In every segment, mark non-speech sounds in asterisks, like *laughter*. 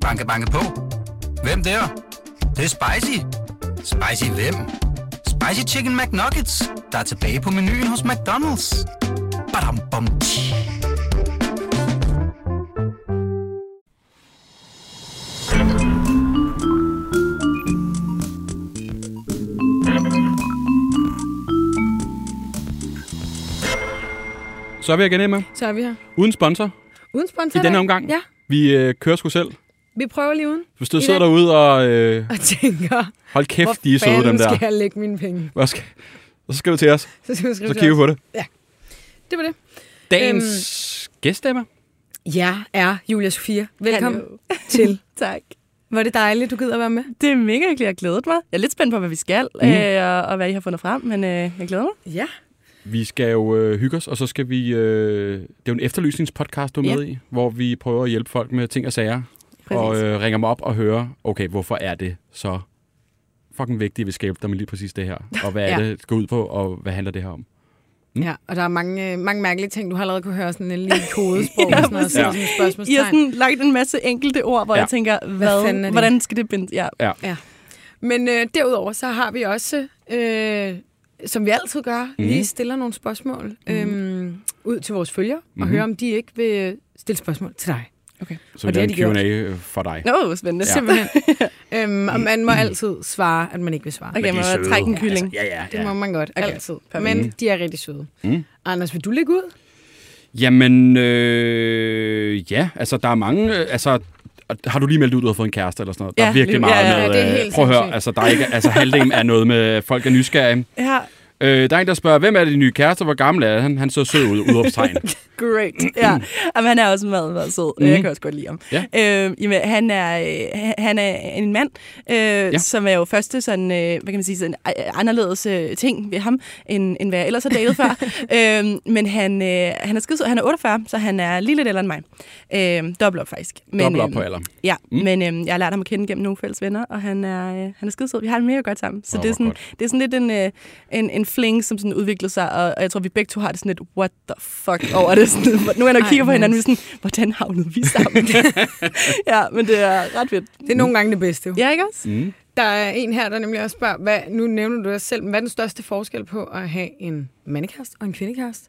Banke, banke på. Hvem der? Det, det er spicy. Spicy hvem? Spicy Chicken McNuggets, der er tilbage på menuen hos McDonald's. Badum, bom, tji. Så er vi igen, Emma. Så er vi her. Uden sponsor Uden sponsor. i denne omgang. Ja, Vi øh, kører sgu selv. vi prøver lige uden. Hvis du sidder dag. derude og... Øh, Og tænker, hold kæft, hvor de er søde, dem fanden der. skal jeg lægge mine penge? Hvad skal... Så skriv til os, Så skal vi skrive så kigger vi på det. Det var det. Dagens øhm, gæst, Emma. Jeg er Julia Sofia. Velkommen Hallo. *laughs* til. *laughs* Tak. Var det dejligt, du gider at være med? Det er mega hyggeligt, jeg har glædet mig. Jeg er lidt spændt på, hvad vi skal, mm. øh, og, og hvad I har fundet frem, men øh, jeg glæder mig. Ja. Vi skal jo øh, hygge os, og så skal vi... Øh, det er jo en efterlysningspodcast, du er Ja. med i, hvor vi prøver at hjælpe folk med ting og sager. Og Præcis. øh, ringer dem op og hører, okay, hvorfor er det så fucking vigtigt, at vi skal hjælpe dig med lige præcis det her? Og hvad er *laughs* Ja. det, det går ud på, og hvad handler det her om? Mm. ja. Og der er mange, øh, mange mærkelige ting. Du har allerede kunne høre sådan en lille kodesprog. Ja, *laughs* og sådan noget, og præcis. sådan et I har spørgsmålstegn. sådan lagt en masse enkelte ord, hvor Ja. ja. jeg tænker, hvad, fanden er det? hvordan skal det binde? Ja. Men øh, derudover så har vi også, øh, som vi altid gør, mm. lige stiller nogle spørgsmål øh, ud til vores følgere, og Mhm. hører, om de ikke vil stille spørgsmål til dig. Så Og vi det har en de Q&A øh, for dig. Nå, hvor spændende. Ja. Simpelthen. *laughs* øhm, og man må altid svare, at man ikke vil svare. Okay, de må er trække en kylling? Ja, ja, Det må man godt, Okay, altid. perfekt. Men de er rigtig søde. Mm. Anders, vil du lægge ud? Jamen, øh, ja, altså der er mange, øh, altså har du lige meldt ud, du har fået en kæreste eller sådan noget? Der er Ja, virkelig ja, meget ja, med, ja, det er øh, helt prøv at høre, altså der er ikke, altså halvdelen er noget med, folk er nysgerrige. Ja, Øh, der er en, der spørger, hvem er det nye kæreste, hvor gammel er han? Han så sød ud, udopstegn. *laughs* great. Ja. Jamen, han er også meget, meget sød. Mhm. Mm. Jeg kan også godt lide ham. Ja. Øh, jamen, han, er, øh, han er en mand, øh, ja. som er jo første sådan, øh, hvad kan man sige, sådan, øh, anderledes øh, ting ved ham, end, end hvad jeg ellers har datet før. *laughs* øh, men han, øh, han er skidesød. Han er 48, så han er lige lidt ældre end mig. Øh, dobbelt op, faktisk. Men, Dobbelt op øh, på alder. Ja, Mm. men øhm, jeg har lært ham at kende gennem nogle fælles venner, og han er, øh, han er skidesød. Vi har det mega godt sammen. Så Åh, det, er sådan, godt. det er sådan lidt en, øh, en, en fling, som sådan udvikler sig, og, og jeg tror, vi begge to har det sådan lidt, what the fuck over det. Sådan, nu er jeg kigger på hinanden, vi er Mads. sådan, hvordan havnede vi sammen? *laughs* ja, men det er ret fedt. Det er nogle gange det bedste. jo. Ja, ikke også? Mm. Der er en her, der nemlig også spørger, hvad, nu nævner du dig selv, hvad er den største forskel på at have en mandekæreste og en kvindekæreste?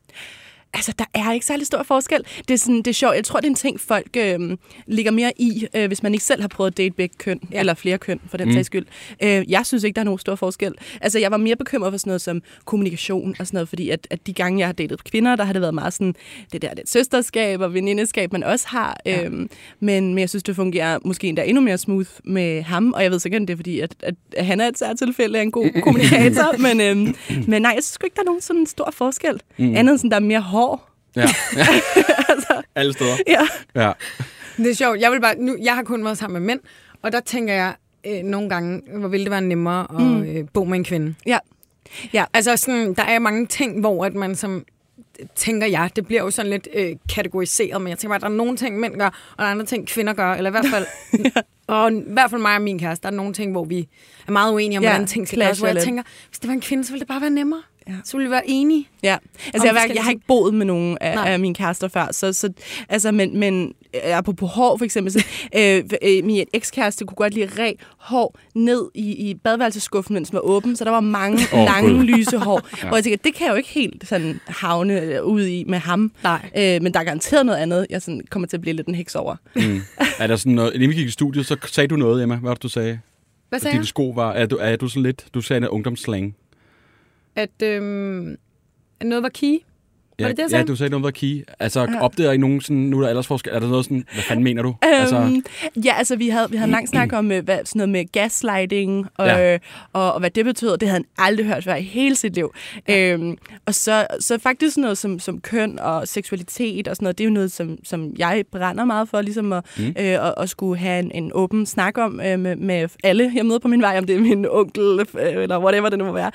Altså, der er ikke særlig stor forskel. Det er, sådan, det er sjovt. Jeg tror, det er en ting, folk øh, ligger mere i, øh, hvis man ikke selv har prøvet at date begge køn, Ja. eller flere køn, for den Mm. sags skyld. Øh, jeg synes ikke, der er nogen stor forskel. Altså, jeg var mere bekymret for sådan noget som kommunikation og sådan noget, fordi at, at de gange, jeg har datet kvinder, der har det været meget sådan, det der det søsterskab og venindeskab, man også har. Ja. Øhm, men, men jeg synes, det fungerer måske endda endnu mere smooth med ham, og jeg ved så ikke, det er fordi, at, at, at han er et særligt tilfælde af en god *laughs* kommunikator, men, øhm, men nej, jeg synes ikke, der er nogen sådan stor forskel. Mm. Andet end sådan, der er mere hår. Ja. *laughs* ja. Alle steder. Ja. Ja. Det er sjovt. Jeg, vil bare, nu, jeg har kun været sammen med mænd, og der tænker jeg øh, nogle gange, hvor ville det være nemmere at Mm. øh, bo med en kvinde. Ja. Ja. Altså, sådan, der er mange ting, hvor at man som tænker jeg, det bliver jo sådan lidt øh, kategoriseret, men jeg tænker bare, at der er nogle ting, mænd gør, og der er andre ting, kvinder gør, eller i hvert fald, *laughs* og i hvert fald mig og min kæreste, der er nogle ting, hvor vi er meget uenige om, Ja, hvordan ting skal gøres, hvor jeg lidt. tænker, hvis det var en kvinde, så ville det bare være nemmere. Ja. Så ville vi være enige. Ja, altså jeg, jeg, jeg har ting. ikke boet med nogen af, Nej. af mine kærester før, så, så altså, men, men øh, apropos hår for eksempel, så, øh, øh, min ekskæreste kunne godt lide ræ hår ned i, i badeværelseskuffen, mens den var åben, så der var mange oh, lange, Gud. lyse hår, *laughs* ja. hvor jeg tænker, det kan jeg jo ikke helt sådan havne øh, ud i med ham. Nej. Øh, men der er garanteret noget andet, jeg sådan kommer til at blive lidt en heks over. Mm. Er der sådan noget, inden vi gik i studiet, så sagde du noget, Emma. Hvad var det, du sagde? Hvad sagde dine sko var, er du, er du sådan lidt, du sagde en ungdomsslang. At, øhm, noget var key? Ja, det det, jeg ja, du sagde noget var key. Altså, Ja. opdager I nogen sådan, nu er der aldersforskel, er der noget sådan, hvad fanden mener du? altså, Øhm, ja, altså vi havde, vi havde en lang snak om øh, hvad, sådan noget med gaslighting og, Ja. ja. og, og hvad det betyder. Det havde han aldrig hørt før i hele sit liv. Ja. Øhm, og så, så faktisk sådan noget som, som køn og seksualitet og sådan noget, det er jo noget, som, som jeg brænder meget for, ligesom at, mm. øh, at, at skulle have en, en åben snak om øh, med, med alle, jeg møder på min vej, om det er min onkel øh, eller whatever det nu må være.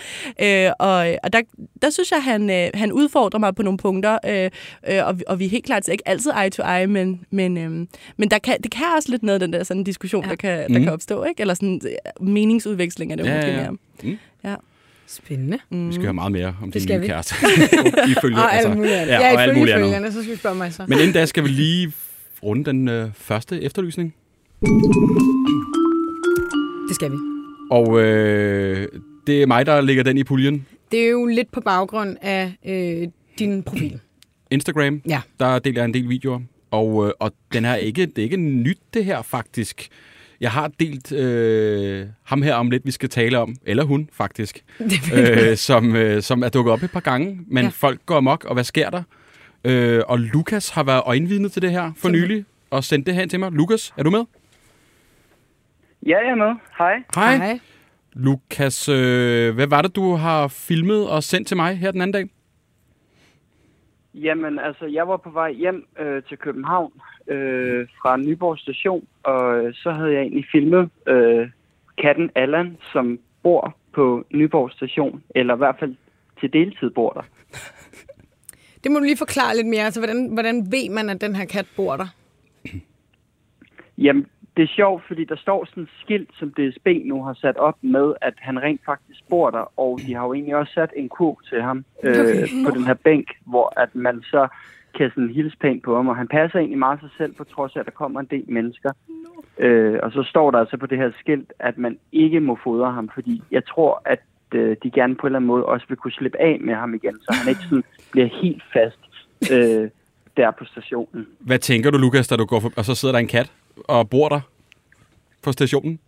Øh, og og der, der synes jeg, han, øh, han udfordrer mig på nogle punkter, øh, øh, og, vi- og vi er helt klart ikke altid eye to eye, men, men, øh, men der kan, det kan også lidt noget, den der sådan diskussion, Ja. der, kan, der Mhm. kan opstå, ikke? Eller sådan øh, meningsudveksling er det Ja, måske ja, mere. Mm. Ja. Spændende. Mm. vi skal høre meget mere om Det din nye vi. kæreste. *laughs* Ifølge, Og alt muligt andet. ja, Ja, og alt ifølge muligt andet. følgerne, så skal vi spørge mig så. Men inden da skal vi lige runde den øh, første efterlysning. Det skal vi. Og øh, det er mig, der lægger den i puljen. Det er jo lidt på baggrund af øh, din profil. *clears throat* Instagram, Ja. der deler jeg en del videoer. Og, øh, og den her er ikke, det er ikke nyt, det her faktisk. Jeg har delt øh, ham her om lidt, vi skal tale om, eller hun faktisk, *laughs* øh, som, øh, som er dukket op et par gange, men Ja. folk går amok, og hvad sker der? Øh, og Lukas har været øjenvidne til det her for nylig, og sendt det her til mig. Lukas, er du med? Ja, jeg er med. Hej. Hej. Hej. Lukas, øh, hvad var det, du har filmet og sendt til mig her den anden dag? Jamen, altså, jeg var på vej hjem øh, til København øh, fra Nyborg station, og øh, så havde jeg egentlig filmet øh, katten Allan, som bor på Nyborg station, eller i hvert fald til deltid bor der. *laughs* Det må du lige forklare lidt mere. Altså, hvordan, hvordan ved man, at den her kat bor der? Jamen, det er sjovt, fordi der står sådan et skilt, som DSB nu har sat op med, at han rent faktisk bor der, og de har jo egentlig også sat en kurv til ham øh, Okay. på den her bænk, hvor at man så kan sådan hilse pænt på ham, og han passer egentlig meget sig selv, på trods af, at der kommer en del mennesker. Øh, og så står der altså på det her skilt, at man ikke må fodre ham, fordi jeg tror, at øh, de gerne på en eller anden måde også vil kunne slippe af med ham igen, så han ikke sådan bliver helt fast øh, der på stationen. Hvad tænker du, Lukas, da du går for, og så sidder der en kat og bor der på stationen?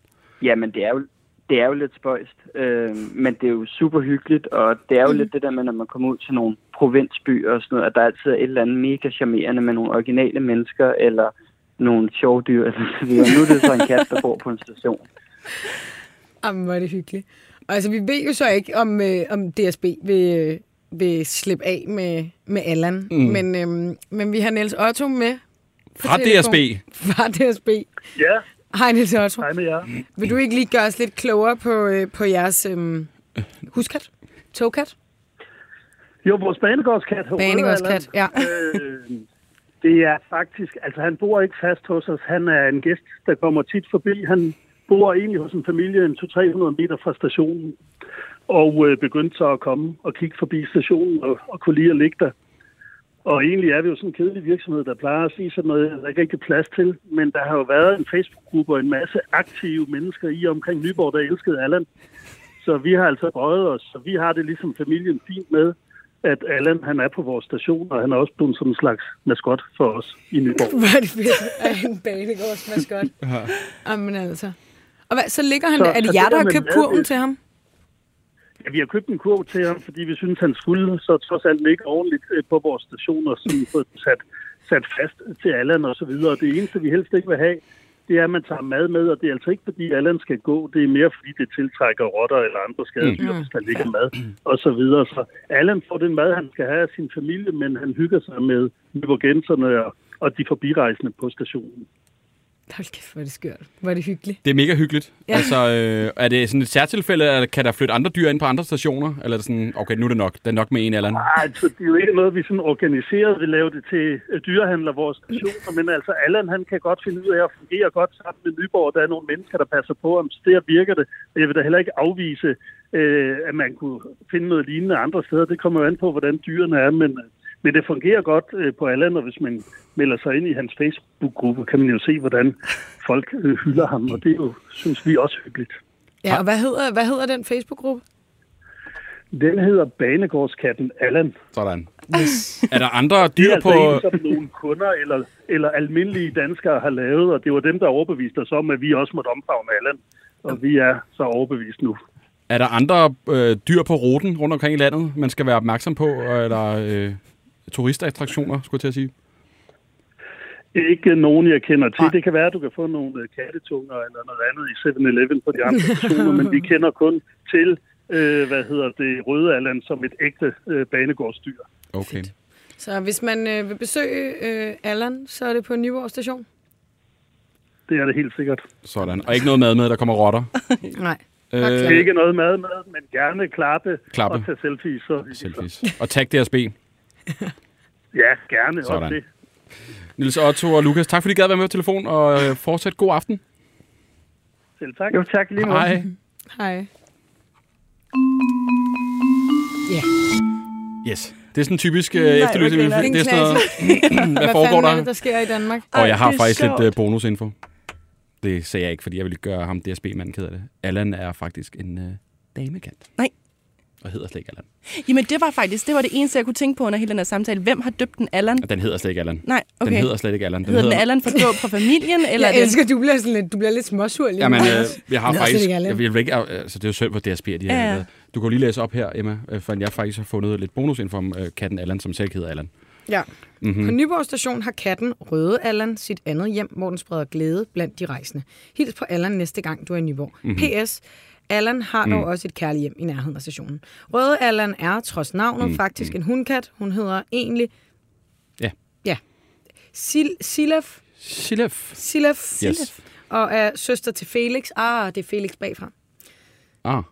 Jamen, det er jo, det er jo lidt spøjst, øh, men det er jo super hyggeligt, og det er jo mm. lidt det der med, når man kommer ud til nogle provinsbyer og sådan noget, at der altid er et eller andet mega charmerende med nogle originale mennesker, eller nogle sjove dyr, eller så videre. Nu er det så en kat, der bor på en station. Jamen, hvor er det hyggeligt. Og altså, vi ved jo så ikke, om, øh, om DSB vil, øh, vil slippe af med, med Allan. Mm. Men, øh, men vi har Niels Otto med. Fra. DSB. Fra DSB. Ja, Hej, Niels Otto. hej med jer. Vil du ikke lige gøre os lidt klogere på, øh, på jeres øh, huskat? Togkat? Jo, vores banegårdskat. Banegårdskat, ja. Øh, det er faktisk, altså han bor ikke fast hos os. Han er en gæst, der kommer tit forbi. Han bor egentlig hos en familie en 200-300 meter fra stationen. Og øh, begyndte så at komme og kigge forbi stationen og, og kunne lide at ligge der. Og egentlig er vi jo sådan en kedelig virksomhed, der plejer at sige sådan noget, der er ikke rigtig plads til. Men der har jo været en Facebook-gruppe og en masse aktive mennesker i omkring Nyborg, der elskede Allan. Så vi har altså bøjet os, og vi har det ligesom familien fint med, at Allan han er på vores station, og han er også blevet som en slags maskot for os i Nyborg. *laughs* Hvor er det fedt af en banegårdsmaskot. Jamen altså. Og hvad, så ligger han Så- der. Er det jer, det der har købt kurven det- til ham? Ja, vi har købt en kurv til ham, fordi vi synes, han skulle så trods alt ligge ordentligt øh, på vores stationer, som få den sat, sat fast til Allan og så videre. Og det eneste, vi helst ikke vil have, det er, at man tager mad med, og det er altså ikke, fordi Allan skal gå. Det er mere, fordi det tiltrækker rotter eller andre skadedyr, mm. hvis der ligger mad og så videre. Så Allan får den mad, han skal have af sin familie, men han hygger sig med nyborgenserne og, og de forbirejsende på stationen. Hold kæft, hvor er det skørt. Hvor er det hyggeligt. Det er mega hyggeligt. Ja. Altså, øh, er det sådan et særtilfælde, eller kan der flytte andre dyr ind på andre stationer? Eller er det sådan, okay, nu er det nok. Det er nok med en eller anden. Ej, altså, det er jo ikke noget, vi sådan organiseret vil lave det til øh, dyrehandler, vores stationer, men altså Allan, han kan godt finde ud af at fungere godt sammen med Nyborg. Der er nogle mennesker, der passer på ham, så der virker det. Jeg vil da heller ikke afvise, øh, at man kunne finde noget lignende andre steder. Det kommer jo an på, hvordan dyrene er, men, men det fungerer godt øh, på Allan, og hvis man melder sig ind i hans Facebook-gruppe, kan man jo se, hvordan folk øh, hylder ham, og det er jo, synes vi, også hyggeligt. Ja, og hvad hedder, hvad hedder den Facebook-gruppe? Den hedder Banegårdskatten Allan. Sådan. Er der andre Det er dyr altså på... en, som nogle kunder eller, eller almindelige danskere har lavet, og det var dem, der overbeviste os om, at vi også måtte omfavne Allan. Og vi er så overbevist nu. Er der andre øh, dyr på ruten rundt omkring i landet, man skal være opmærksom på? Eller øh, turistattraktioner, skulle jeg til at sige? Ikke nogen, jeg kender til. Nej. Det kan være, at du kan få nogle øh, kattetunger eller noget andet i 7-Eleven på de andre stationer, men vi kender kun til, øh, hvad hedder det, Røde Allan som et ægte øh, banegårdsdyr. Okay. Så hvis man øh, vil besøge øh, Allan, så er det på Nyborg station? Det er det helt sikkert. Sådan. Og ikke noget mad med, der kommer rotter. *laughs* Nej. Øh, Det er ikke noget mad med, men gerne klappe, Klappe. og tage selfies. Så Selfies. Og tag DSB. Ja, gerne. Sådan. Også det. Nils Otto og Lukas, tak fordi I gad være med på telefon, og øh, fortsat god aften. Selv tak. Jo, tak lige måde. Hej. Hej. Ja. Yes. Det er sådan en typisk uh, Nej, efterlysning. det er sådan noget, *laughs* hvad Hvad foregår er der? det, der sker i Danmark? Og jeg har faktisk sjovt. lidt uh, bonusinfo. Det sagde jeg ikke, fordi jeg ville ikke gøre ham DSB-manden ked af det. Allan er faktisk en uh, damekat. Nej. Og hedder slet ikke Allan. Jamen, det var faktisk det var det eneste, jeg kunne tænke på under hele den her samtale. Hvem har døbt den Allan? Og den hedder slet ikke Allan. Nej, okay. Den hedder slet ikke Allan. Den hedder den Allan for dåb fra familien? *laughs* Eller er Jeg det... elsker, du bliver, sådan lidt, du bliver lidt småsur lige Jamen, øh, jeg har Den hedder faktisk... Jeg, vil ikke, altså, det er jo synd på DSB, at de Ja, har ja. Du kan lige læse op her, Emma, øh, for jeg faktisk har fundet lidt bonusinfo om øh, katten Allan, som selv hedder Allan. Ja. Mhm. Mm-hmm. På Nyborg station har katten Røde Allan sit andet hjem, hvor den spreder glæde blandt de rejsende. Hils på Allan næste gang, du er i Nyborg. Mhm. Mm-hmm. PS. Allan har dog mm. også et kærligt hjem i nærheden af stationen. Røde Allan er, trods navnet, mm. faktisk en hundkat. Hun hedder egentlig... Ja. Ja. Sil- Silef. Silef. Silef. Yes. Og er søster til Felix. Ah, det er Felix bagfra. Ah.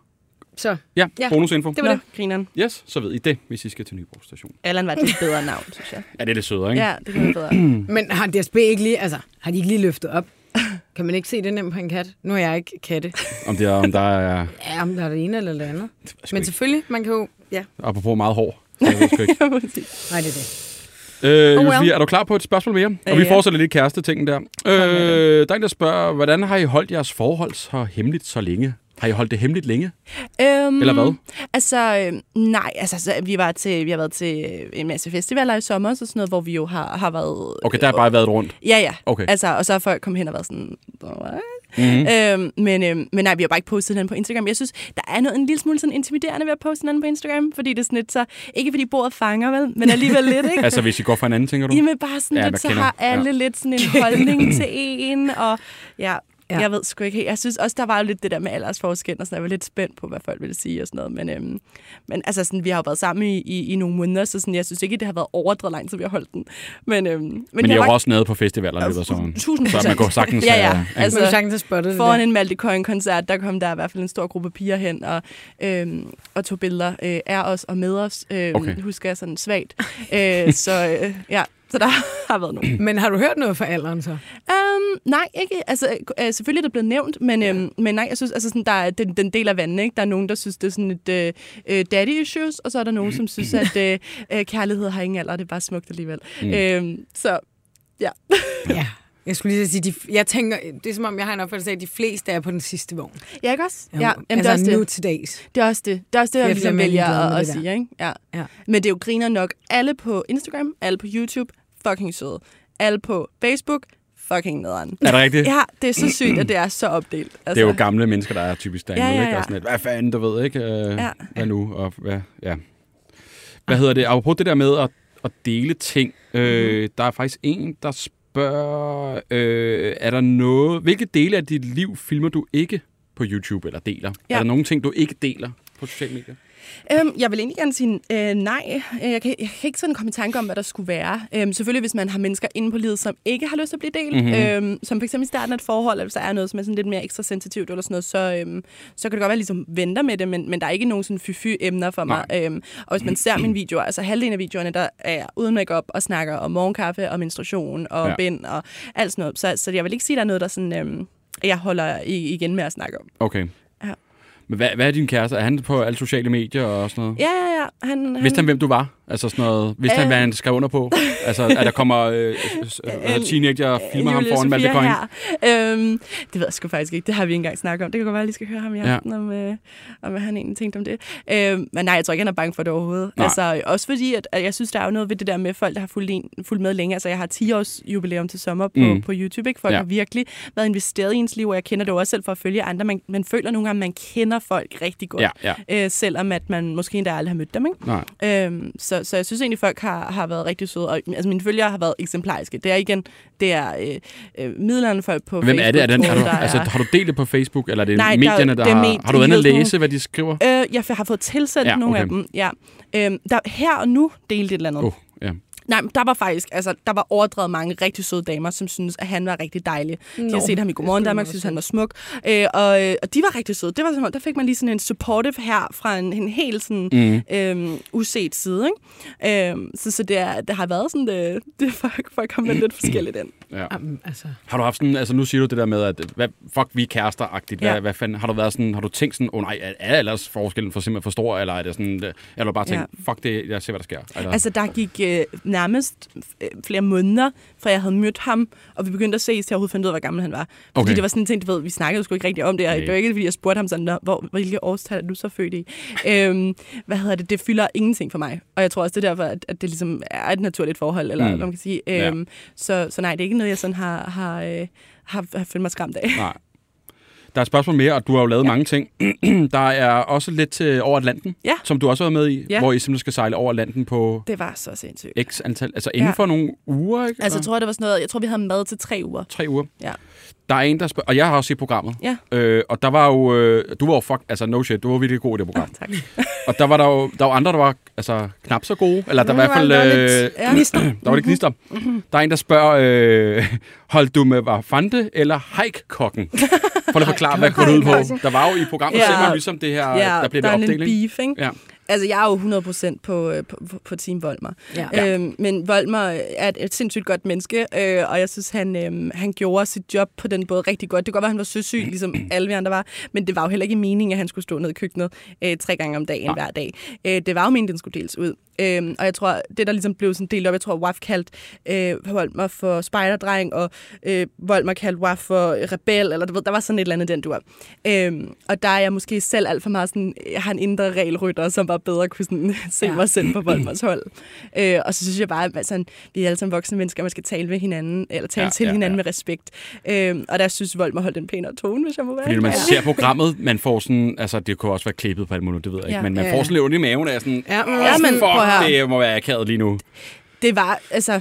Så Ja, Ja, ja, bonusinfo. det var det. Grineren. Yes, så ved I det, hvis I skal til Nyborg station. Allan var et lidt bedre navn, synes jeg. Ja, det er lidt sødere, ikke? Ja, det kan være bedre. *clears throat* Men har DSB ikke lige, altså, har de ikke lige løftet op? Kan man ikke se det nemt på en kat? Nu er jeg ikke katte. Om, det er, om der er, Ja, om der er det ene eller det andet. sgu Men ikke. selvfølgelig, man kan jo... Ja, apropos meget hår. *laughs* Så jeg ved sgu ikke. nej, det er det. Øh, Oh, well. Er du klar på et spørgsmål mere? Og Øh, vi ja. fortsætter lidt kæreste-tingen der. Øh, der er en, der spørger, hvordan har I holdt jeres forhold så hemmeligt så længe? Har I holdt det hemmeligt længe? Øhm, Eller hvad? Altså, øh, nej, altså, så, vi, var til, vi har været til en masse festivaler i sommer, så sådan noget, hvor vi jo har, har været... Okay, der har bare været rundt. Ja, ja. Okay. Altså, og så er folk kommet hen og været sådan... What? Mm-hmm. Øhm, men, øhm, men nej, vi har bare ikke postet hinanden på Instagram. Jeg synes, der er noget en lille smule sådan intimiderende ved at poste hinanden på Instagram, fordi det er sådan lidt så... Ikke fordi bordet fanger, vel? Men alligevel lidt, ikke? *laughs* Altså, hvis I går for en anden, tænker du? Jamen bare sådan Ja, lidt, så har alle ja. lidt sådan en holdning til en, og ja, Ja. jeg ved sgu ikke helt. Jeg synes også, der var jo lidt det der med aldersforskel, og sådan, jeg var lidt spændt på, hvad folk ville sige og sådan noget, men, øhm, men altså sådan, vi har jo været sammen i, i, i nogle måneder, så sådan, jeg synes ikke, det har været overdrevet lang tid, vi har holdt den. Men, øhm, men, Men I jeg er var- jo også nede på festivaler i løbet af sommeren. Tusind Så man går sagtens... Ja, ja. øh, Altså, Altså, man sagtens have spottet det Foran der. en Malte Coyne-koncert, der kom der i hvert fald en stor gruppe piger hen og, øhm, og tog billeder øh, af os og med os. Øhm, Okay. Husker jeg sådan svagt. øh, så øh, ja, så der *laughs* har været nogen. Men har du hørt noget fra alderen så? Um, nej, ikke. Altså, øh, selvfølgelig er det blevet nævnt, men, øhm, men nej, jeg synes, altså, sådan, der er den, den del af vandet. Ikke? Der er nogen, der synes, det er sådan et øh, øh, daddy issues, og så er der nogen, som synes, at øh, øh, kærlighed har ingen alder, og det er bare smukt alligevel. Mm. Øhm, så ja. Ja. Jeg skulle lige sige, de, jeg tænker, det er som om, jeg har en opfattelse af, at de fleste er på den sidste vogn. Ja, ikke også? Ja, altså, jamen, det er også nu det. til dags. Det er også det. Det er også det, jeg ligesom vælger at, at sige. Ikke? Ja. Ja. Men det er jo griner nok. Alle på Instagram, alle på YouTube, fucking søde. Alle på Facebook, fucking nederen. Er det rigtigt? Ja, det er så sygt, at det er så opdelt. Altså, Det er jo gamle mennesker, der er typisk derinde, Ja, ja, ikke? ja. Og sådan lidt, hvad fanden, du ved, ikke? Øh, Ja. Hvad nu? Og hvad, ja. Hvad hedder det? Apropos det der med at, at dele ting. Øh, Mhm. der er faktisk en, der spørger, øh, er der noget... Hvilke dele af dit liv filmer du ikke på YouTube eller deler? Ja. Er der nogle ting, du ikke deler på sociale medier? Øhm, jeg vil egentlig gerne sige øh, nej. Øh, Jeg kan, jeg kan ikke sådan komme i tanke om, hvad der skulle være. Øhm, selvfølgelig, hvis man har mennesker inde på livet, som ikke har lyst til at blive delt. Mhm. Mm-hmm. Øhm, som for eksempel i starten af et forhold, eller hvis der er noget, som er sådan lidt mere ekstra sensitivt eller sådan noget, så, øhm, så kan det godt være, ligesom venter med det, men, men der er ikke nogen sådan fy emner for mig. Øhm, og hvis man ser mine videoer, altså halvdelen af videoerne, der er jeg uden makeup og snakker om morgenkaffe og menstruation og Ja. bind og alt sådan noget. Så, så jeg vil ikke sige, at der er noget, der sådan, øhm, jeg holder igen med at snakke om. Okay. Men hvad, hvad er din kæreste? Er han på alle sociale medier og sådan noget? Ja, ja, ja. Han, Vidste han, hvem du var? Altså sådan noget, vidste han, Øh. hvad han skrev under på? Altså, at der kommer øh, øh, *laughs* øh, teenager og filmer ham Julie foran Malte Coyne? Øhm, det ved jeg sgu faktisk ikke. Det har vi ikke engang snakket om. Det kan godt være, at jeg lige skal høre ham i Ja. aften, om, øh, om hvad han egentlig tænkte om det. Øhm, men nej, jeg tror ikke, han er bange for det overhovedet. Nej. Altså, også fordi, at, at jeg synes, der er jo noget ved det der med folk, der har fulgt, en, fulgt med længe. Altså, jeg har 10 års jubilæum til sommer på, Mm. på YouTube. Ikke? Folk Ja. ja. har virkelig været investeret i ens liv, og jeg kender det også selv for at følge andre. Man, man føler nogle gange, at man kender folk rigtig godt. Ja, ja. Øh, selvom at man måske endda aldrig har mødt dem. Ikke? Nej. Øhm, så, så jeg synes egentlig, folk har, har været rigtig søde. Og, altså, mine følgere har været eksemplariske. Det er igen, det er øh, øh, midlerne folk på Hvem er det? Er den, Facebook, har, du, der altså, har du delt det på Facebook, eller er det Nej, der- medierne, der, det er har... med- Har du været at læse, hvad de skriver? Øh, jeg har fået tilsendt Ja, ja, nogle okay. af dem, ja. Øhm, der, her og nu delte et eller andet. Oh, ja. Nej, men der var faktisk, altså, der var overdrevet mange rigtig søde damer, som synes at han var rigtig dejlig. De har Nå, set ham i Godmorgen Danmark, man synes han var smuk. Øh, og, øh, og de var rigtig søde. Det var sådan, der fik man lige sådan en supportive her fra en, en helt sådan Mm. øhm, uset side. Ikke? Øhm, så så det, er, det har været sådan, *laughs* det, det folk, folk har med *clears throat* lidt forskelligt ind. Ja. Jamen, altså. Har du haft sådan, altså nu siger du det der med, at hvad, fuck, vi er kærester-agtigt. Hvad, Ja. hvad fanden, har du været sådan, har du tænkt sådan, åh oh, nej, er, er ellers forskellen for simpelthen for stor, eller er det sådan, eller bare tænkt, Ja. fuck det, jeg ser, hvad der sker? Eller? Altså, der gik øh, nærmest øh, flere måneder, fra jeg havde mødt ham, og vi begyndte at ses, til jeg overhovedet fandt ud af, hvor gammel han var. Fordi Okay. det var sådan en ting, du ved, vi snakkede sgu ikke rigtig om det, og det var ikke, fordi jeg spurgte ham sådan, "Nå, hvor, hvilke årstal er du så født i? øhm, hvad hedder det? Det fylder ingenting for mig. Og jeg tror også, det er derfor, at, at det ligesom er et naturligt forhold, eller Mm. hvad man kan sige. Ja. Øhm, så, så nej, det er ikke noget, jeg sådan har, har, øh, har, har følt mig skræmt af. Nej. Der er et spørgsmål mere, og du har jo lavet ja. mange ting. *clears throat* der er også lidt til over Atlanten, Ja. som du også har været med i, Ja. hvor I simpelthen skal sejle over Atlanten på Det var så sindssygt. x antal, altså inden Ja. for nogle uger, ikke? Altså, jeg tror, det var sådan noget, jeg tror, vi havde mad til tre uger. Tre uger. Ja. Der er en, der spørger, og jeg har også set programmet. Ja. Øh, og der var jo, øh, du var jo fuck, altså no shit, du var virkelig god i det *laughs* program. Tak. Og der var der jo, der var andre, der var altså knap så gode. Eller der var i hvert fald, der var øh, Ja. *clears throat* gnister. der var lidt gnister. Der er en, der spørger, øh, *laughs* holdt du med Vafante eller Haik-kokken? For at forklare, *laughs* hvad går ud på. Der var jo i programmet, Ja. man ligesom det her, Ja, der bliver der det er en opdeling. lille beef, ikke? Ja. Altså, jeg er jo 100% på, øh, på, på, på Team Volmer. Ja. Øhm, men Volmer er et, et sindssygt godt menneske, øh, og jeg synes, han, øh, han gjorde sit job på den måde rigtig godt. Det kan godt være, han var søsyg, ligesom alle vi andre var, men det var jo heller ikke meningen, at han skulle stå nede i køkkenet øh, tre gange om dagen Nej. hver dag. Øh, det var jo meningen, den skulle deles ud. Øhm, og jeg tror, det der ligesom blev sådan delt op, jeg tror, Waf kaldte øh, Volmer for spejderdreng, og øh, Volmer kaldte Waf for rebel, eller du ved, der var sådan et eller andet, den du var. Øhm, og der er jeg måske selv alt for meget sådan, jeg har en indre regelrytter, som bare bedre kunne sådan, *laughs* se Ja. mig selv på Volmers hold. Øh, og så synes jeg bare, at sådan, vi er alle sammen voksne mennesker, man skal tale med hinanden, eller tale Ja, til ja, hinanden ja. med respekt. Øhm, og der synes Volmer holdt en pænere tone, hvis jeg må være. Fordi når man Ja. ser programmet, man får sådan, altså det kunne også være klippet på alt muligt, det ved jeg ikke, Ja. men man Ja, får sådan lidt ondt i maven af sådan, Ja, men, "Åh, Ja, men fuck, høre. det må være akavet lige nu. det var, altså...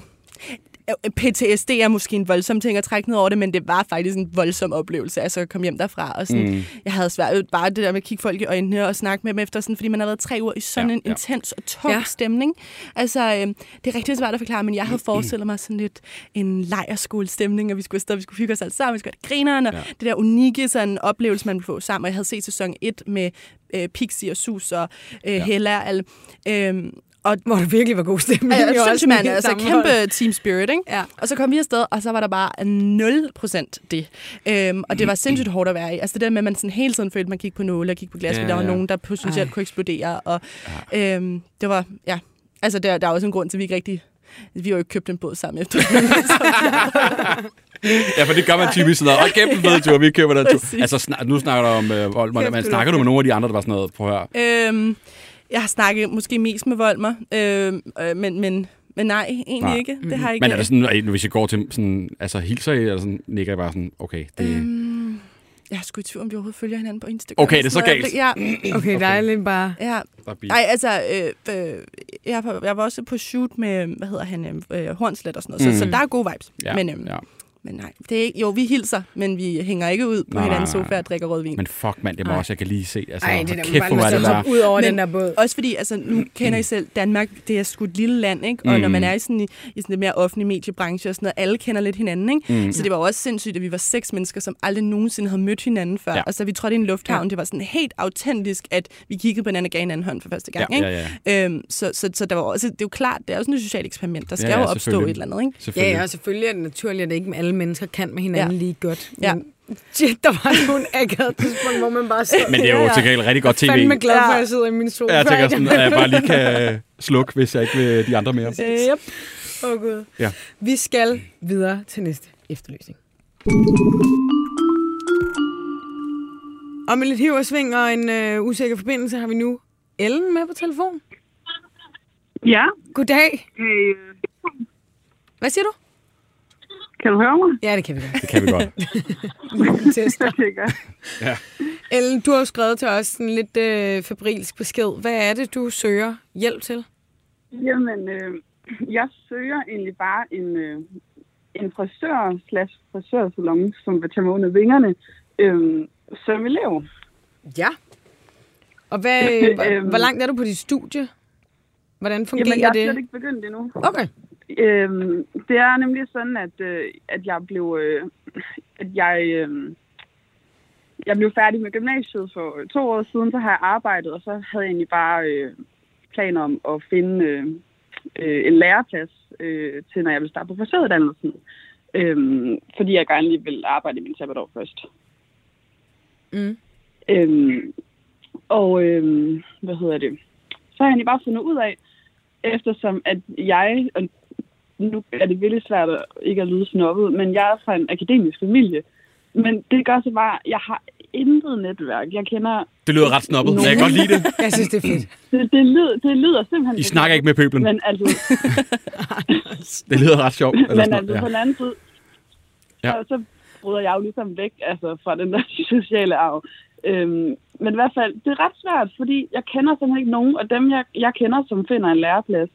PTSD er måske en voldsom ting at trække ned over det, men det var faktisk en voldsom oplevelse, altså at komme hjem derfra. Og sådan, Mm. mm. Jeg havde svært bare det der med at kigge folk i øjnene og snakke med dem efter, sådan, fordi man har været tre uger i sådan Ja, en ja. intens og tung Ja. stemning. Altså, øh, det er rigtig svært at forklare, men jeg havde forestillet mig sådan lidt en lejerskolestemning, og vi skulle afsted, vi skulle hygge os alle sammen, vi skulle have grinerne, og Ja. ja. det der unikke sådan, oplevelse, man ville få sammen. Og jeg havde set sæson 1 med øh, Pixie og Sus og øh, ja. Hella. Al, øh, og hvor der virkelig var god stemning. Ja, jeg synes, man, altså kæmpe team spirit, ikke? Ja. Og så kom vi afsted, og så var der bare 0% det. Øhm, og det var sindssygt hårdt at være i. Altså det der med, at man sådan hele tiden følte, at man kiggede på nåle og kiggede på glas, Ja, ja, der var ja. nogen, der potentielt Ej. kunne eksplodere. Og øhm, det var, ja. Altså der, der er også en grund til, at vi ikke rigtig... Vi har jo ikke købt en båd sammen efter. Ja, for det gør man typisk sådan noget. Kæft, en fed tur, vi køber den tur. Altså, snak, nu snakker du om øh, vold, men, snakker er du med nogle af de andre, der var sådan noget, prøv at høre. øhm, jeg har snakket måske mest med Volmer, øhm, øh, men, men, men nej, egentlig Nej. ikke. Det har jeg ikke. Men er det sådan, at hvis I går til sådan, altså hilser I, eller sådan, nikker I bare sådan, okay, det... Øhm, jeg er sgu i tvivl, om vi overhovedet følger hinanden på Instagram. Okay, det er så galt. Ja, Okay, der er lidt bare... ja. Nej, altså, øh, øh, jeg, var, jeg var også på shoot med, hvad hedder han, øh, Hornslet og sådan noget, Mm. så, så der er gode vibes. Ja, men, øhm, ja. Men nej, det er ikke, jo, vi hilser, men vi hænger ikke ud på Nej, hinandens sofa og drikker rødvin. Men fuck, mand, det må Ej. også, jeg kan lige se. Altså, Ej, det der kæft, hvor man er det der. ud over Men- den der båd. Også fordi, altså, nu kender I selv Danmark, det er sgu et lille land, ikke? Og Mm. når man er i sådan, i, i sådan en mere offentlig mediebranche og sådan noget, alle kender lidt hinanden, ikke? Mm. Så det var også sindssygt, at vi var seks mennesker, som aldrig nogensinde havde mødt hinanden før. Ja. Og så vi trådte i en lufthavn, ja. det var sådan helt autentisk, at vi kiggede på hinanden og gav hinanden hånd for første gang, Ja, ikke? ja, ja. Øhm, så, så, så der var også, det er jo klart, det er også et socialt eksperiment. Der skal Ja, ja, ja, jo opstå et eller andet, ikke? Ja, og selvfølgelig er det naturligt, at ikke alle mennesker kan med hinanden Ja. lige godt. Ja. Men shit, der var nogle *laughs* akavet tidspunkt, hvor man bare sidder. Men det er jo Ja, til gengæld rigtig godt tv. Jeg er fandme glad for, Ja. at jeg sidder i min sofa. Jeg tænker sådan, at jeg bare lige kan *laughs* øh, slukke, hvis jeg ikke vil de andre mere. Øh, yep. Åh, oh, Gud. Ja. Vi skal videre til næste efterlysning. Og med lidt hiv og sving og en øh, usikker forbindelse har vi nu Ellen med på telefon. Ja, Goddag. hey, Hvad siger du? Kan du høre mig? Ja, det kan vi godt. Det kan vi godt. Tester. *laughs* Okay, godt. Ellen, du har jo skrevet til os en lidt øh, fabrilsk besked. Hvad er det, du søger hjælp til? Jamen, øh, jeg søger egentlig bare en, øh, en frisør slash frisørsalon, som vil tage mig under vingerne, øh, som elev. Ja. Og hvad, *laughs* hvor, Øhm. hvor langt er du på dit studie? Hvordan fungerer Jamen, jeg er det? slet ikke begyndt endnu. Okay. Øhm, det er nemlig sådan, at, øh, at jeg blev, øh, at jeg, øh, jeg blev færdig med gymnasiet for to år siden, så har jeg arbejdet, og så havde jeg egentlig bare øh, planer om at finde øh, øh, en læreplads øh, til, når jeg vil starte på frisøruddannelsen. Øhm, fordi jeg gerne lige vil arbejde i min sabbatår først. Mm. Øhm, og øhm, hvad hedder det? Så har jeg egentlig bare fundet ud af, eftersom at jeg, og nu er det virkelig svært at ikke at lyde snobbet, men jeg er fra en akademisk familie. Men det gør så bare, at jeg har intet netværk. Jeg kender... Det lyder ret snobbet, men jeg kan godt lide det. Jeg synes, det er fedt. Det, det, lyder, det lyder simpelthen... I snakker ikke med pøblen. Men altså, *laughs* Det lyder ret sjovt. Eller men altså noget, på den anden side, Ja. ja. så, så bryder jeg jo ligesom væk altså, fra den der *laughs* sociale arv. Øhm, men i hvert fald, det er ret svært, fordi jeg kender simpelthen ikke nogen, og dem, jeg, jeg kender, som finder en læreplads,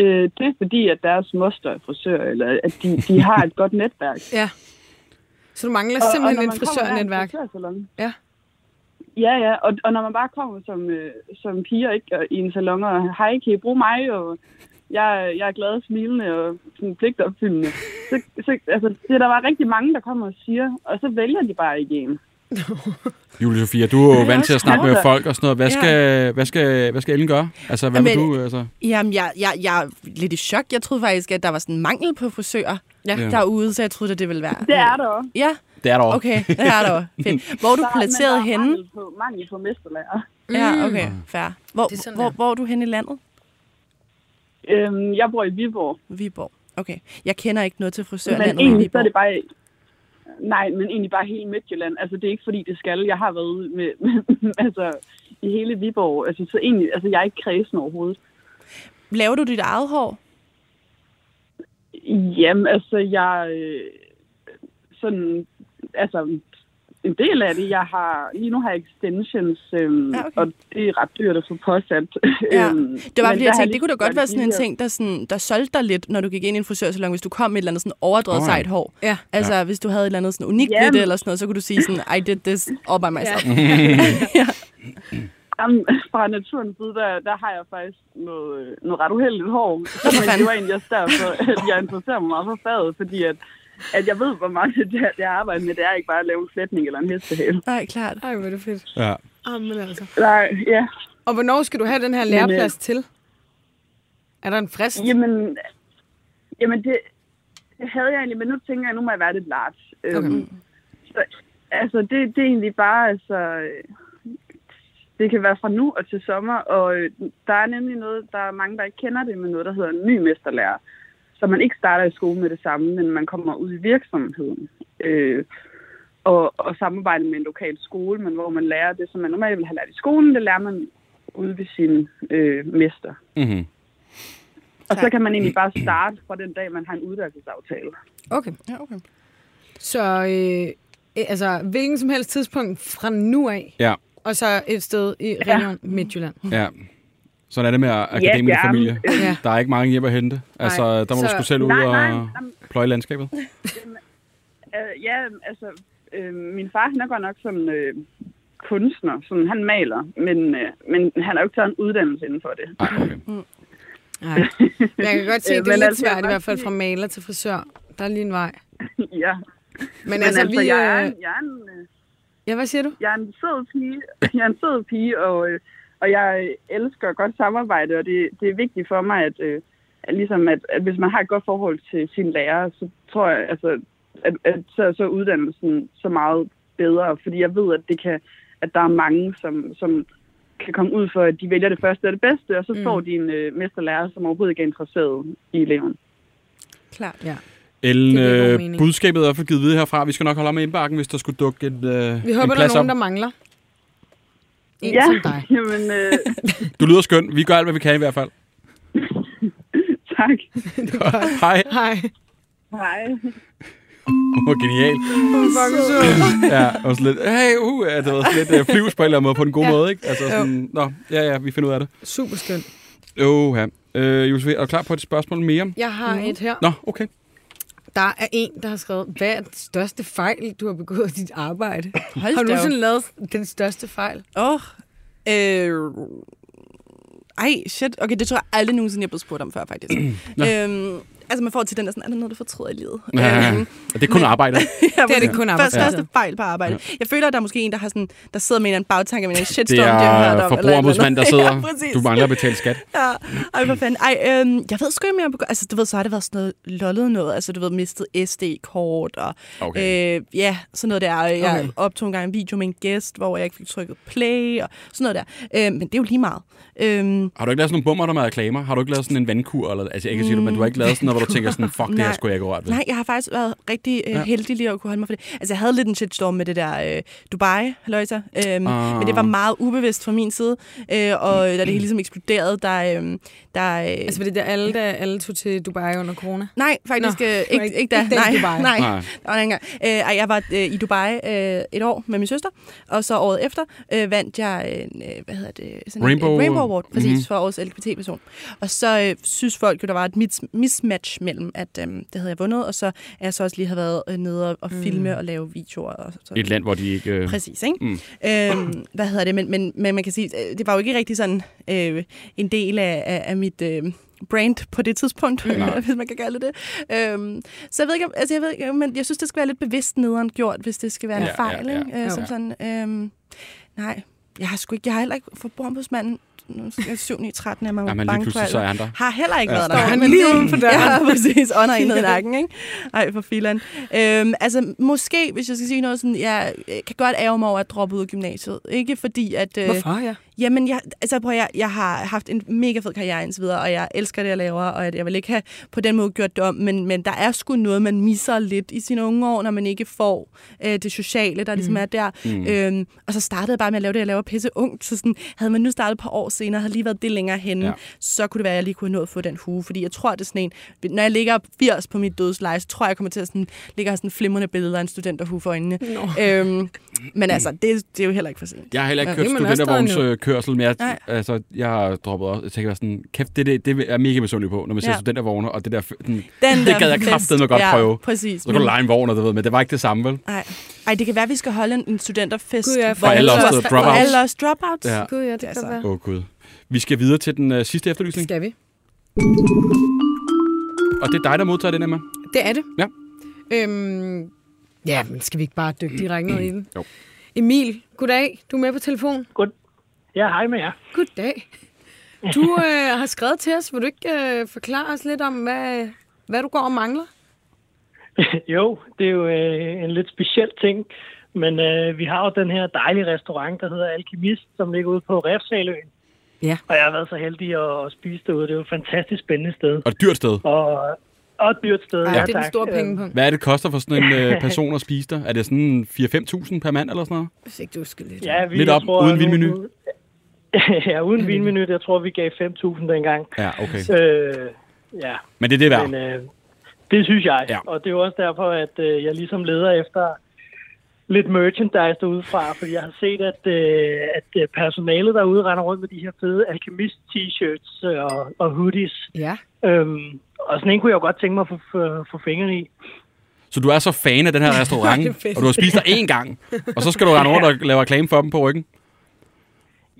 øh, det er fordi, at deres moster er frisør, eller at de, de har et godt netværk. *laughs* Ja. Så du mangler Og- og simpelthen når et frisørnetværk. Ja. Ja, ja, og, og når man bare kommer som, øh, som piger ikke, og i en salon, og hej, kan I bruge mig, og jeg, jeg er glad og smilende og sådan pligtopfyldende, *laughs* så, så altså, det er der bare rigtig mange, der kommer og siger, og så vælger de bare ikke en. *laughs* Julie Sofia, du er jo vant til at snakke med folk og sådan noget. Hvad Ja. skal, hvad skal, hvad skal Ellen gøre? Altså, hvad vil Men- du? Altså? Jamen, jeg, jeg, jeg er lidt i chok. Jeg troede faktisk, at der var sådan en mangel på frisører Ja. Ja. derude, så jeg troede, at det ville være... Det er der også. Ja, Det er der også. okay. Det er der også. *laughs* Fedt. Hvor er du Der er- men placeret der er henne? Mangel på, mangel på mesterlærer. *laughs* Ja, okay. Fair. Hvor, Det er sådan hvor, der. hvor er du henne i landet? Øhm, jeg bor i Viborg, Viborg. Okay. Jeg kender ikke noget til men frisørlandet i egentlig så er det bare... Nej, men egentlig bare hele Midtjylland. Altså, det er ikke fordi, det skal. Jeg har været med, *laughs* med altså, i hele Viborg. Altså, så egentlig, altså, jeg er ikke kredsen overhovedet. Laver du dit eget hår? Jamen, altså, jeg... Øh, sådan... Altså, en del af det, jeg har... Lige nu har jeg extensions, øhm, Ja, ja, okay. og det er ret dyrt at få påsat. Ja. Øhm, Det var men fordi, jeg tænkte, det kunne da godt være sådan en ting, der, sådan, der solgte dig lidt, når du gik ind i en frisørsalon, hvis du kom med et eller andet sådan overdrevet Åh, ja. sejt hår. Ja. Altså, ja. hvis du havde et eller andet sådan unikt ved det, eller sådan noget, så kunne du sige sådan, I did this all by myself. *laughs* Jamen, fra naturens side, der, der har jeg faktisk noget, øh, noget ret uheldigt hår. Men det var egentlig også derfor, at jeg interesserer mig meget for faget, fordi at, at jeg ved, hvor meget det er, det er arbejde med. Det er ikke bare at lave en flætning eller en hestehale. Nej, klart. Ej, hvor er det fedt. Ja. Amen, altså. Nej, ja. Og hvornår skal du have den her Men, læreplads til? Er der en frist? Jamen, jamen det, det havde jeg egentlig, men nu tænker jeg, nu må jeg være lidt large. Okay. Øhm, så, altså, det, det er egentlig bare, altså, øh, det kan være fra nu og til sommer, og øh, der er nemlig noget, der er mange, der ikke kender det, men noget, der hedder en ny mesterlærer. Så man ikke starter i skole med det samme, men man kommer ud i virksomheden. Øh, og, og samarbejde med en lokal skole, men hvor man lærer det, som man normalt vil have lært i skolen, det lærer man ude ved sin øh, mester. Mm-hmm. Og så kan man egentlig bare starte fra den dag, man har en uddannelsesaftale. Okay. Ja, okay. Så øh, altså, hvilken som helst tidspunkt fra nu af, Ja, og så et sted i Region Midtjylland. ja. Sådan er det med akademisk gerne. familie. Ja. Der er ikke mange hjem at hente. Altså, Nej. der må du Så- sgu selv ud Nej, nej, og jamen, pløje landskabet. *laughs* øh, ja, altså, øh, min far, han er godt nok sådan øh, kunstner, sådan, han maler, men, øh, men han har jo ikke taget en uddannelse inden for det. Nej, okay. *laughs* Nej. Men jeg kan godt se, Øh, at det er lidt altså, svært i hvert fald fra maler til frisør. Der er lige en vej. *laughs* ja. Men, Men altså, altså, vi... jeg, er, Øh, jeg, er en, øh, ja, hvad siger du? jeg er en sød pige, jeg er en sød pige, og, øh, og jeg elsker godt samarbejde, og det, det er vigtigt for mig, at, øh, at, ligesom at, at hvis man har et godt forhold til sin lærer, så tror jeg, altså, at, at så, er så er uddannelsen så meget bedre, fordi jeg ved, at det kan, at der er mange, som, som kan komme ud for, at de vælger det første og det bedste, og så Mm. får de en øh, mesterlærer, som overhovedet ikke er interesseret i eleven. Klart. Ja. Ellen, øh, budskabet er i hvert fald givet videre herfra. Vi skal nok holde om med indbakken, hvis der skulle dukke en, øh, Vi håber, en der er plads nogen, op. der mangler. En ja, som dig. *laughs* jamen, øh, *laughs* Du lyder skøn. Vi gør alt, hvad vi kan i hvert fald. *laughs* tak. Hej. Hej. Hej. Hun var genial. Ja, og sådan lidt, hey, uh, ja, det var sådan lidt uh, flyvs på en eller anden måde, på en god Ja. måde, ikke? Altså sådan, nå, ja, ja, vi finder ud af det. Super skøn. Jo, ja. Øh, Josefine, er du klar på et spørgsmål mere? Jeg har et her. Nå, okay. Der er en, der har skrevet, hvad er den største fejl, du har begået i dit arbejde? Hold Har du nogensinde lavet den største fejl? Åh. Oh, øh, ej, shit. Okay, det tror jeg aldrig nogensinde, jeg er blevet spurgt om før, faktisk. *clears throat* øhm, altså man får til den der sådan, er der noget, du fortryder i livet? Ja, Øhm, det er kun *laughs* arbejde. ja, Det er det kun Først, arbejdstid. første fejl på arbejde. Jeg føler, at der er måske en, der, har sådan, der sidder med en bagtanke med en shitstorm. Det de har hørt er om, forbrugerombudsmand, der sidder. *laughs* ja, præcis. Du mangler at betale skat. Ja, ej, for fanden. Ej, øhm, jeg ved sgu ikke mere. Altså, du ved, så har det været sådan noget lollet noget. Altså, du ved, mistet SD-kort og Okay. øh, ja, sådan noget der. Jeg Okay. optog en gang en video med en gæst, hvor jeg ikke fik trykket play og sådan noget der. Øh, men det er jo lige meget. Øhm, Har du ikke lavet sådan nogle bummer, der med reklamer? Har du ikke lavet sådan en vandkur? Eller, altså, jeg kan sige det, men du har ikke lavet sådan noget, hvor du tænker sådan, fuck, det her Nej. skulle jeg ikke rørt ved. Nej, jeg har faktisk været rigtig øh, Ja. heldig lige at kunne holde mig for det. Altså, jeg havde lidt en shitstorm med det der øh, Dubai, halløjsa. Øhm, Ah. Men det var meget ubevidst fra min side. Øh, og da det hele ligesom eksploderede, der... Øh, der øh, Altså, var det der alle, der alle tog til Dubai under corona? nej, faktisk Nå, øh, ikke, ikke- ikke da. ikke nej, Dubai. nej, Nej. nej. Engang. Øh, jeg var øh, i Dubai øh, et år med min søster, og så året efter øh, vandt jeg en, øh, hvad hedder det? Sådan Rainbow- en, Rainbow Award, præcis, Mhm. mm-hmm. for årets LGBT-person. Og så øh, synes folk jo, der var et mis- mismatch mellem, at øh, det havde jeg vundet, og så er jeg så også lige har været øh, nede og, og filme og lave videoer. Og så. Et land, hvor de ikke... Øh, Præcis, ikke? Mm. Mm. Øhm, hvad hedder det? Men, men, men man kan sige, øh, det var jo ikke rigtig sådan øh, en del af, af, af mit øh, brand på det tidspunkt, Nej. *laughs* hvis man kan kalde det. Øhm, så jeg ved ikke, altså jeg ved ikke, men jeg synes, det skal være lidt bevidst nederen gjort, hvis det skal være Ja, en fejl, ja, ja. ikke? Øh, Jo. som sådan, øhm, nej, jeg har sgu ikke, jeg har heller ikke forbrugerombudsmanden, 7 9 13 er man ja, der. Har heller ikke Ja. været der. Står han lige uden for døren? Ja, præcis. Ånder ned *laughs* i nakken, ikke? Ej, for filan. Øhm, altså, måske, hvis jeg skal sige noget sådan, jeg kan godt ære mig over at droppe ud af gymnasiet. Ikke fordi, at... Øh, Hvorfor, ja? Jamen, jeg, altså, prøv, jeg, jeg har haft en mega fed karriere indtil videre, og jeg elsker det, jeg laver, og at jeg vil ikke have på den måde gjort det om, men, men der er sgu noget, man misser lidt i sine unge år, når man ikke får øh, det sociale, der ligesom er der. Mm. Øhm, og så startede jeg bare med at lave det, jeg laver pisse ungt, så sådan, havde man nu startet et par år senere, havde lige været det længere henne, Ja. så kunne det være, at jeg lige kunne have nået at få den hue, fordi jeg tror, det er sådan en, når jeg ligger 80 på mit dødsleje, så tror jeg, jeg kommer til at sådan, ligge og have sådan flimrende billeder af en studenterhue for øjnene. Nå. Øhm, men altså, det, det er jo heller ikke for sent. Jeg har heller ikke Ja, kørt det studentervognskørsel, men jeg, Nej. altså, jeg har droppet også. Jeg tænker sådan, kæft, det, det, det er jeg mega misundelig på, når man ser Ja. studentervogne, og det der, den, Den *laughs* det der gad jeg kraftedeme godt ja, prøve. præcis. så kan du lege en vogn, og du ved, men det var ikke det samme, vel? Ej. Ej, det kan være, at vi skal holde en, en studenterfest. Gud, ja, for alle os, dropouts. For alle os dropouts. Ja. Gud, ja, det Altså. kan være. Åh, oh, Gud. Vi skal videre til den uh, sidste efterlysning, Skal vi? og det er dig, der modtager den, Emma. Det er det. Ja. Øhm, ja, men skal vi ikke bare dykke direkte ned i den? Jo. Emil, goddag. Du er med på telefon. Ja, hej med jer. Goddag. Du *laughs* øh, har skrevet til os. Vil du ikke øh, forklare os lidt om, hvad, hvad du går og mangler? *laughs* jo, det er jo øh, en lidt speciel ting, men øh, vi har jo den her dejlige restaurant, der hedder Alkemist, som ligger ude på Refsaløen. Ja. Og jeg har været så heldig at, at spise derude. Det er jo et fantastisk spændende sted. Og et dyrt sted. Og, og et dyrt sted. Ej, ja, det er tak. store Øh, penge på. Hvad er det, koster for sådan en uh, *laughs* person at spise der? Er det sådan 4-5.000 per mand eller sådan noget? Hvis ikke du skal lidt. Ja, vi, Lidt op, tror, uden nu- vinmenu? nu- *laughs* ja, uden vinmenu. Jeg tror, vi gav 5.000 dengang. Ja, okay. Øh, ja, Men det er det værd. Men øh, det synes jeg. Ja. Og det er jo også derfor, at øh, jeg ligesom leder efter lidt merchandise derudefra, fordi jeg har set, at, øh, at øh, personalet derude render rundt med de her fede alkemist-t-shirts øh, og, og hoodies. Ja. Øhm, og sådan en kunne jeg jo godt tænke mig at få, få, få fingrene i. Så du er så fan af den her *laughs* restaurant, og du har spist der én gang, og så skal du rende rundt og lave reklame for dem på ryggen?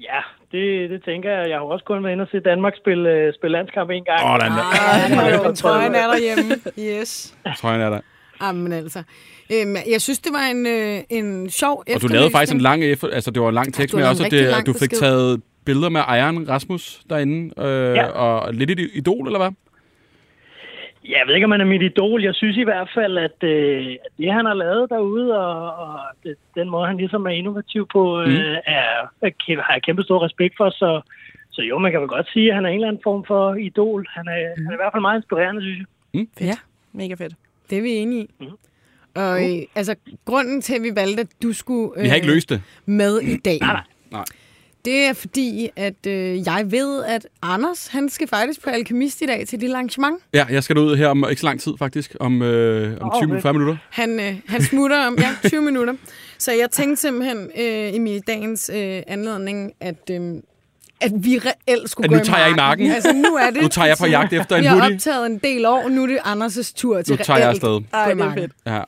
Ja, det, det tænker jeg. Jeg har også kun været inde og se Danmark spille, øh, spille landskamp en gang. Åh, den der. Ej, men trøjen er derhjemme. Yes. Trøjen er der. Jamen altså. Øhm, jeg synes, det var en, øh, en sjov Og du lavede faktisk en lang, efter, altså det var en lang tekst med har også, en det, du fik besked. taget billeder med ejeren Rasmus derinde, øh, Ja. og lidt et idol, eller hvad? Jeg ved ikke, om han er mit idol. Jeg synes i hvert fald, at øh, det, han har lavet derude, og, og det, den måde, han ligesom er innovativ på, Mm. øh, er, er, kæ- har jeg kæmpe stor respekt for. Så, så jo, man kan vel godt sige, at han er en eller anden form for idol. Han er, mm. han er i hvert fald meget inspirerende, synes jeg. Ja, Mega fedt. det er vi enige i. Mhm. Og øh, altså, grunden til, at vi valgte, at du skulle øh, Vi har ikke løst det. med i dag, Nej, nej. Nej. Det er fordi, at øh, jeg ved, at Anders, han skal faktisk på Alkemist i dag til et lille arrangement. Ja, jeg skal ud her om ikke så lang tid faktisk, om, øh, om 20 Okay. 40 minutter. Han, øh, han smutter om ja, 20 minutter. Så jeg tænkte simpelthen øh, i min dagens øh, anledning, at, øh, at vi reelt skulle At gå nu i tager jeg i marken. Altså, nu er det *laughs* Nu tager jeg på jagt efter en Vi har hoodie. optaget en del år, nu er det Anders' tur til Nu tager jeg reelt afsted. gå Ej, det er marken. fedt. Ja.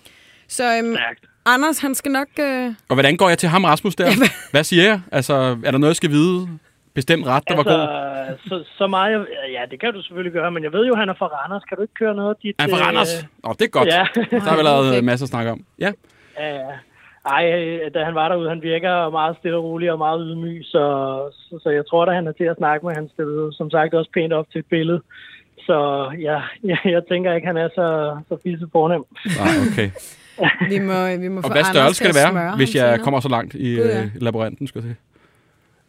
Så øhm, Stærkt. Anders, han skal nok... Øh, Og hvordan går jeg til ham, Rasmus, der? Hvad siger jeg? Altså, er der noget, jeg skal vide? bestemt ret, der var god? Altså, så, så meget... jeg- Ja, det kan du selvfølgelig gøre, men jeg ved jo, han er fra Randers. Kan du ikke køre noget af dit... Er han fra øh, Randers? Åh, det er godt. Ja. Der har vi lavet øh, masser at snakke om. Ja. Ja, ja. Ej, øh, da han var derude, han virker meget stille og rolig og meget ydmyg, så, så, så jeg tror da, han er til at snakke med. Han stillede som sagt også pænt op til et billede. Så ja, *laughs* ja jeg tænker ikke, han er så, så fisse fornem. Ah, okay. Vi må, vi må Og få hvad størrelse skal det være, hvis jeg senere. kommer så langt i Gud, ja. øh, labyrinten, skal jeg sige?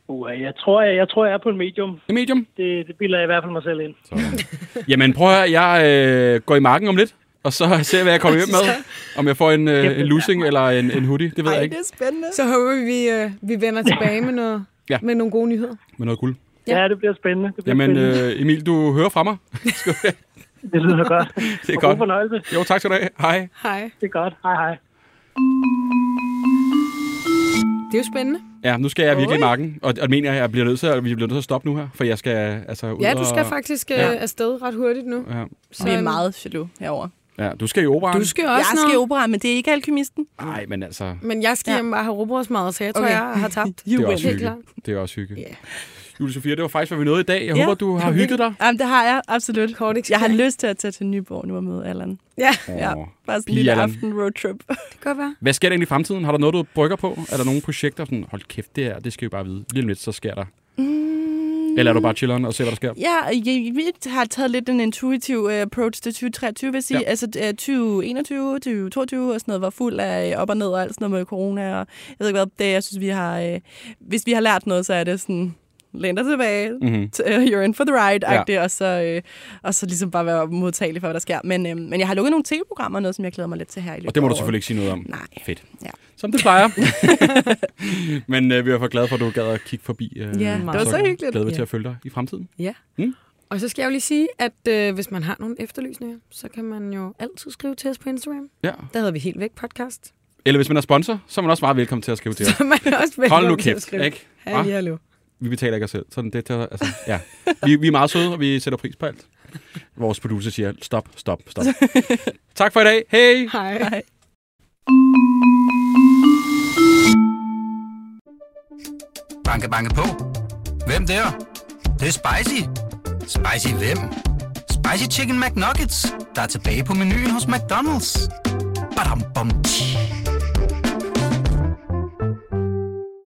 Uh, jeg, tror, jeg, jeg tror, jeg er på en medium. En medium? Det, det bilder jeg i hvert fald mig selv ind. Jamen prøv at høre, jeg øh, går i marken om lidt, og så ser jeg, hvad jeg kommer hjem med. *laughs* Om jeg får en, øh, en lussing eller en, en hoodie, det ved jeg ikke. er spændende. Så håber vi, vi, øh, vi vender tilbage med, noget, Ja. med nogle gode nyheder. Med noget guld. Ja. Ja, det bliver spændende. Det, bliver Jamen spændende. øh, Emil, du hører fra mig. *laughs* det lyder godt. *laughs* Det er Og godt. God fornøjelse. Jo, tak skal du have. Hej. Hej. Det er godt. Hej, hej. Det er jo spændende. Ja, nu skal jeg virkelig i marken, og, og mener jeg, jeg bliver nødt til, at vi bliver nødt til at stoppe nu her, for jeg skal altså ud Ja, du og- skal faktisk øh, Ja. afsted ret hurtigt nu. Ja. Så, Vi er meget jaloux herovre. ja, du skal i operan. Du skal også Jeg skal i noget. opera, men det er ikke alkymisten. Nej, men altså, Men jeg skal Ja. hjem bare have robrødsmad, så jeg tror, Okay. jeg har tabt. det er også Helt hygge. klart. Det er også hygge. Ja. Julie Sofia, det var faktisk, hvad vi nåede i dag. Jeg Ja. håber, du har hygget dig. Jamen, det har jeg, absolut. Kort Jeg har lyst til at tage til Nyborg nu og møde Allan. Ja, Ja. Bare sådan en lille aften roadtrip. *laughs* det kan være. Hvad sker der egentlig i fremtiden? Har der noget, du brygger på? Er der nogle projekter, sådan, hold kæft, det her, det skal vi bare vide. Lige lidt, så sker der. Mm. Eller er du bare chilleren og ser, hvad der sker? Ja, jeg, vi har taget lidt en intuitiv uh, approach til 2023, vil jeg sige. Ja. Altså uh, 2021, 2022 og sådan noget var fuld af op og ned og alt sådan noget med corona. Og jeg ved ikke hvad, det jeg synes, vi har... Uh, hvis vi har lært noget, så er det sådan... Læn dig tilbage, Mm-hmm. t- uh, you're in for the ride, ja. og, så, uh, og så ligesom bare være modtagelig for, hvad der sker. Men, uh, men jeg har lukket nogle tv-programmer, noget som jeg glæder mig lidt til her i løbet Og det må du selvfølgelig ikke sige noget om. Nej. Fedt. Ja. Som det plejer. *laughs* Men øh, vi er for glade for, at du gad at kigge forbi. Øh, Ja, det var så hyggeligt. Glæder vi Ja. til at følge dig i fremtiden. Og så skal jeg jo lige sige, at øh, hvis man har nogle efterlysninger, så kan man jo altid skrive til os på Instagram. Ja. Der hedder vi helt væk podcast. Eller hvis man er sponsor, så er man også meget velkommen til at skrive til os. Så man er også velkommen Hold nu til at kæft, skrive. ikke? Hallo. Vi betaler ikke os selv. Sådan det, der, altså, ja. vi, vi er meget søde, og vi sætter pris på alt. Vores producer siger, stop, stop, stop. *laughs* tak for i dag. Hej! Hej. Hej. Banke, banke på. Hvem der? Det, det er spicy. Spicy hvem? Spicy Chicken McNuggets, der er tilbage på menuen hos McDonald's. Badum, bom, tji.